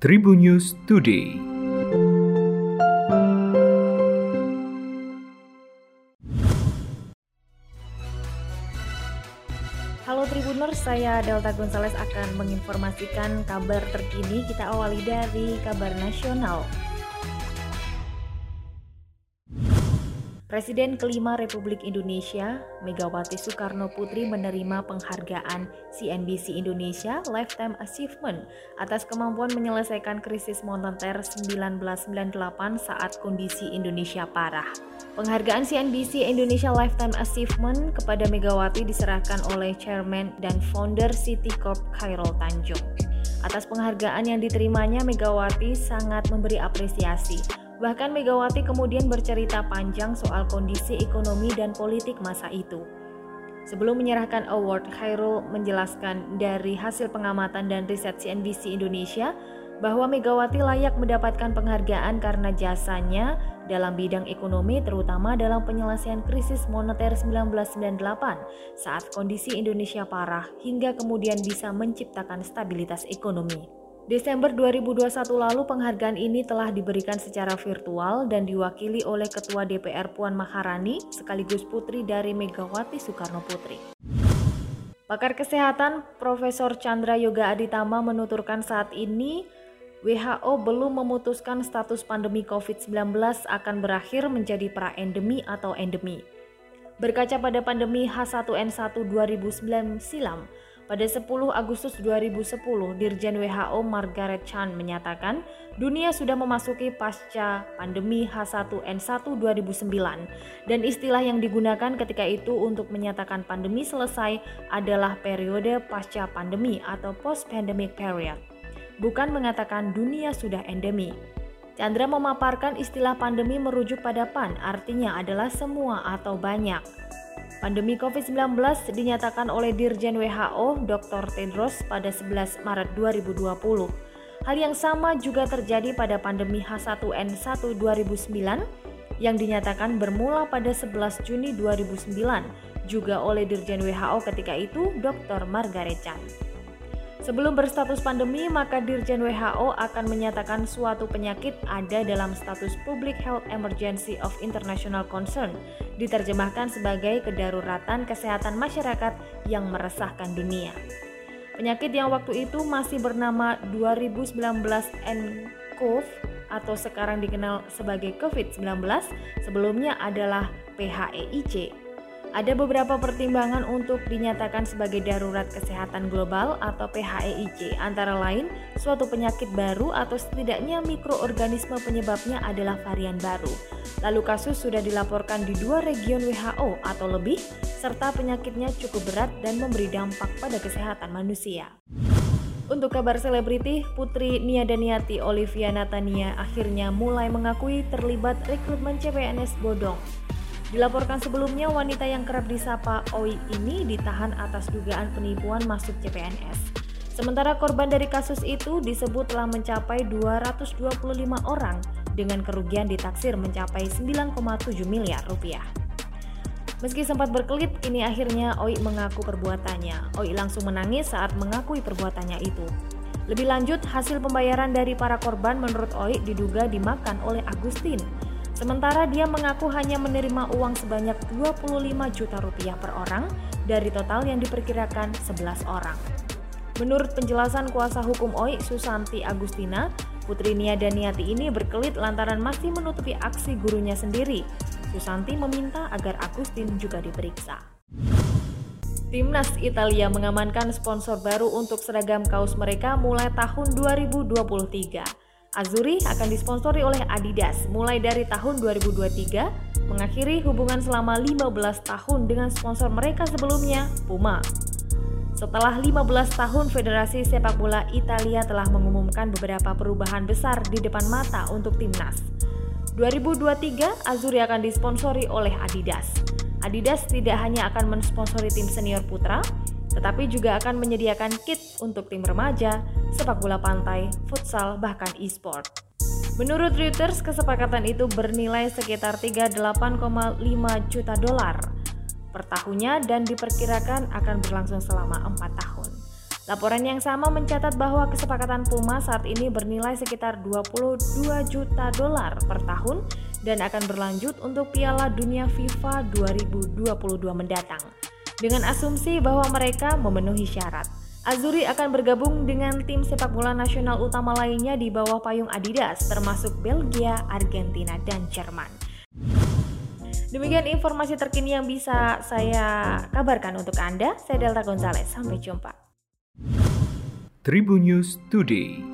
Tribun News Today. Halo Tribuners, saya Delta Gonzales akan menginformasikan kabar terkini. Kita awali dari kabar nasional. Presiden kelima Republik Indonesia, Megawati Soekarno Putri menerima penghargaan CNBC Indonesia Lifetime Achievement atas kemampuan menyelesaikan krisis moneter 1998 saat kondisi Indonesia parah. Penghargaan CNBC Indonesia Lifetime Achievement kepada Megawati diserahkan oleh Chairman dan Founder Citicorp Khairul Tanjung. Atas penghargaan yang diterimanya, Megawati sangat memberi apresiasi Bahkan Megawati kemudian bercerita panjang soal kondisi ekonomi dan politik masa itu. Sebelum menyerahkan award, Khairul menjelaskan dari hasil pengamatan dan riset CNBC Indonesia bahwa Megawati layak mendapatkan penghargaan karena jasanya dalam bidang ekonomi terutama dalam penyelesaian krisis moneter 1998 saat kondisi Indonesia parah hingga kemudian bisa menciptakan stabilitas ekonomi. Desember 2021 lalu penghargaan ini telah diberikan secara virtual dan diwakili oleh Ketua DPR Puan Maharani sekaligus putri dari Megawati Soekarno Putri. Pakar kesehatan Profesor Chandra Yoga Aditama menuturkan saat ini WHO belum memutuskan status pandemi COVID-19 akan berakhir menjadi pra-endemi atau endemi. Berkaca pada pandemi H1N1 2009 silam, pada 10 Agustus 2010, Dirjen WHO Margaret Chan menyatakan dunia sudah memasuki pasca pandemi H1N1 2009 dan istilah yang digunakan ketika itu untuk menyatakan pandemi selesai adalah periode pasca pandemi atau post-pandemic period. Bukan mengatakan dunia sudah endemi. Chandra memaparkan istilah pandemi merujuk pada PAN, artinya adalah semua atau banyak. Pandemi COVID-19 dinyatakan oleh Dirjen WHO Dr. Tedros pada 11 Maret 2020. Hal yang sama juga terjadi pada pandemi H1N1 2009 yang dinyatakan bermula pada 11 Juni 2009 juga oleh Dirjen WHO ketika itu Dr. Margaret Chan. Sebelum berstatus pandemi, maka Dirjen WHO akan menyatakan suatu penyakit ada dalam status Public Health Emergency of International Concern, diterjemahkan sebagai kedaruratan kesehatan masyarakat yang meresahkan dunia. Penyakit yang waktu itu masih bernama 2019 nCoV atau sekarang dikenal sebagai COVID-19, sebelumnya adalah PHEIC ada beberapa pertimbangan untuk dinyatakan sebagai darurat kesehatan global atau PHEIC, antara lain suatu penyakit baru atau setidaknya mikroorganisme penyebabnya adalah varian baru. Lalu kasus sudah dilaporkan di dua region WHO atau lebih, serta penyakitnya cukup berat dan memberi dampak pada kesehatan manusia. Untuk kabar selebriti, Putri Nia Daniati Olivia Natania akhirnya mulai mengakui terlibat rekrutmen CPNS bodong. Dilaporkan sebelumnya, wanita yang kerap disapa Oi ini ditahan atas dugaan penipuan masuk CPNS. Sementara korban dari kasus itu disebut telah mencapai 225 orang dengan kerugian ditaksir mencapai 9,7 miliar rupiah. Meski sempat berkelit, kini akhirnya Oi mengaku perbuatannya. Oi langsung menangis saat mengakui perbuatannya itu. Lebih lanjut, hasil pembayaran dari para korban menurut Oi diduga dimakan oleh Agustin Sementara dia mengaku hanya menerima uang sebanyak 25 juta rupiah per orang dari total yang diperkirakan 11 orang. Menurut penjelasan kuasa hukum OI Susanti Agustina, Putri Nia Daniati ini berkelit lantaran masih menutupi aksi gurunya sendiri. Susanti meminta agar Agustin juga diperiksa. Timnas Italia mengamankan sponsor baru untuk seragam kaos mereka mulai tahun 2023. Azuri akan disponsori oleh Adidas mulai dari tahun 2023, mengakhiri hubungan selama 15 tahun dengan sponsor mereka sebelumnya, Puma. Setelah 15 tahun, Federasi Sepak Bola Italia telah mengumumkan beberapa perubahan besar di depan mata untuk timnas. 2023, Azuri akan disponsori oleh Adidas. Adidas tidak hanya akan mensponsori tim senior putra, tetapi juga akan menyediakan kit untuk tim remaja, sepak bola pantai, futsal, bahkan e-sport. Menurut Reuters, kesepakatan itu bernilai sekitar 38,5 juta dolar per tahunnya dan diperkirakan akan berlangsung selama 4 tahun. Laporan yang sama mencatat bahwa kesepakatan Puma saat ini bernilai sekitar 22 juta dolar per tahun dan akan berlanjut untuk Piala Dunia FIFA 2022 mendatang. Dengan asumsi bahwa mereka memenuhi syarat. Azuri akan bergabung dengan tim sepak bola nasional utama lainnya di bawah payung Adidas termasuk Belgia, Argentina, dan Jerman. Demikian informasi terkini yang bisa saya kabarkan untuk Anda. Saya Delta Gonzalez. Sampai jumpa. Tribun News Today.